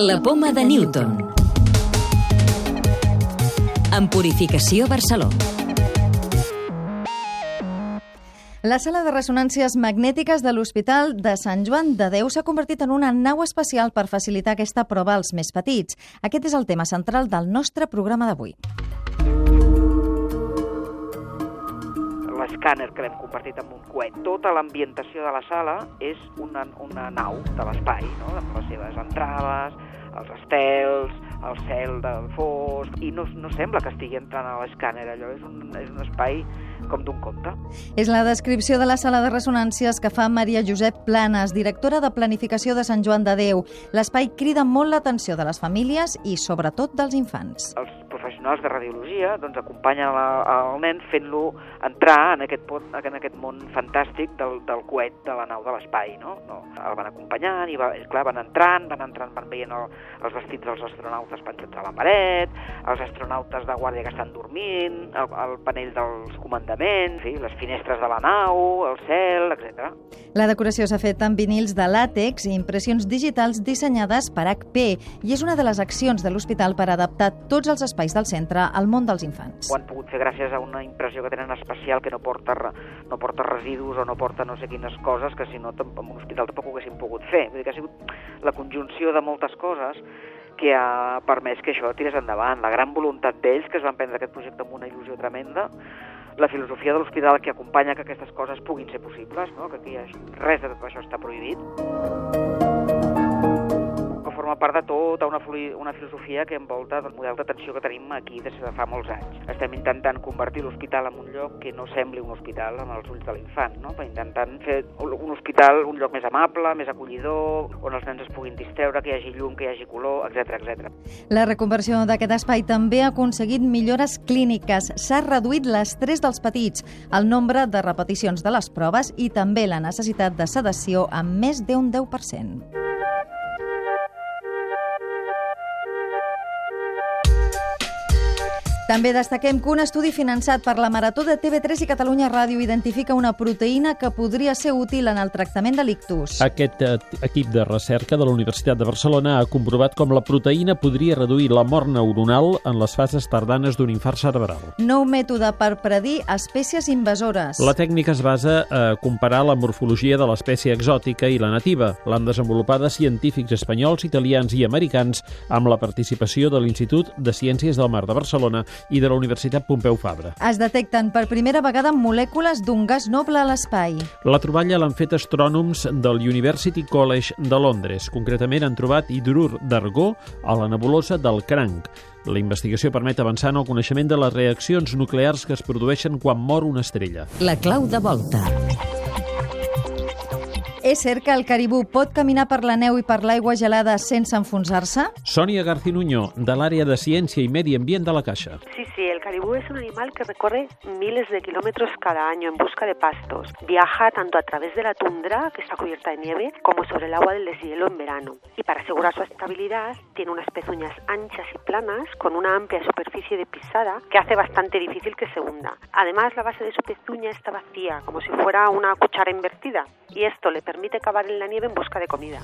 La poma de Newton. En Purificació Barcelona. La sala de ressonàncies magnètiques de l'Hospital de Sant Joan de Déu s'ha convertit en una nau especial per facilitar aquesta prova als més petits. Aquest és el tema central del nostre programa d'avui. L'escàner que l'hem convertit en un coet. Tota l'ambientació de la sala és una, una nau de l'espai, no? amb les seves entrades, els estels, el cel del fosc, i no, no sembla que estigui entrant a l'escàner, allò és un, és un espai com d'un conte. És la descripció de la sala de ressonàncies que fa Maria Josep Planes, directora de Planificació de Sant Joan de Déu. L'espai crida molt l'atenció de les famílies i sobretot dels infants. Els professionals de radiologia doncs, acompanyen la, el nen fent-lo entrar en aquest, pot, en aquest món fantàstic del, del coet de la nau de l'espai. No? No, el van acompanyant i va, clar, van entrant, van entrant, van veient el, els vestits dels astronautes penjats a la paret, els astronautes de guàrdia que estan dormint, el, el panell dels comandaments, sí, les finestres de la nau, el cel, etc. La decoració s'ha fet amb vinils de làtex i impressions digitals dissenyades per HP i és una de les accions de l'hospital per adaptar tots els espais del centre al món dels infants. Ho han pogut fer gràcies a una impressió que tenen especial que no porta, no porta residus o no porta no sé quines coses que si no en un hospital tampoc ho haguessin pogut fer. Vull dir que ha sigut la conjunció de moltes coses que ha permès que això tirés endavant. La gran voluntat d'ells, que es van prendre aquest projecte amb una il·lusió tremenda, la filosofia de l'hospital que acompanya que aquestes coses puguin ser possibles, no? que aquí res de tot això està prohibit part de tota una, una filosofia que envolta el model d'atenció que tenim aquí des de fa molts anys. Estem intentant convertir l'hospital en un lloc que no sembli un hospital en els ulls de l'infant, no? intentant fer un hospital un lloc més amable, més acollidor, on els nens es puguin distreure, que hi hagi llum, que hi hagi color, etc etc. La reconversió d'aquest espai també ha aconseguit millores clíniques. S'ha reduït l'estrès dels petits, el nombre de repeticions de les proves i també la necessitat de sedació amb més d'un 10%. També destaquem que un estudi finançat per la Marató de TV3 i Catalunya Ràdio identifica una proteïna que podria ser útil en el tractament de l'ictus. Aquest eh, equip de recerca de la Universitat de Barcelona ha comprovat com la proteïna podria reduir la mort neuronal en les fases tardanes d'un infart cerebral. Nou mètode per predir espècies invasores. La tècnica es basa a comparar la morfologia de l'espècie exòtica i la nativa. L'han desenvolupada científics espanyols, italians i americans amb la participació de l'Institut de Ciències del Mar de Barcelona i de la Universitat Pompeu Fabra. Es detecten per primera vegada molècules d'un gas noble a l'espai. La troballa l'han fet astrònoms del University College de Londres. Concretament han trobat hidrur d'argó a la nebulosa del Cranc. La investigació permet avançar en el coneixement de les reaccions nuclears que es produeixen quan mor una estrella. La clau de volta. És cert que el caribú pot caminar per la neu i per l'aigua gelada sense enfonsar-se? Sònia Garcinuño, de l'àrea de Ciència i Medi Ambient de la Caixa. Sí, sí, el caribú es un animal que recorre miles de kilómetros cada año en busca de pastos. Viaja tanto a través de la tundra, que está cubierta de nieve, como sobre el agua del deshielo en verano. Y para asegurar su estabilidad, tiene unas pezuñas anchas y planas con una amplia superficie de pisada que hace bastante difícil que se hunda. Además, la base de su pezuña está vacía, como si fuera una cuchara invertida, y esto le permite cavar en la nieve en busca de comida.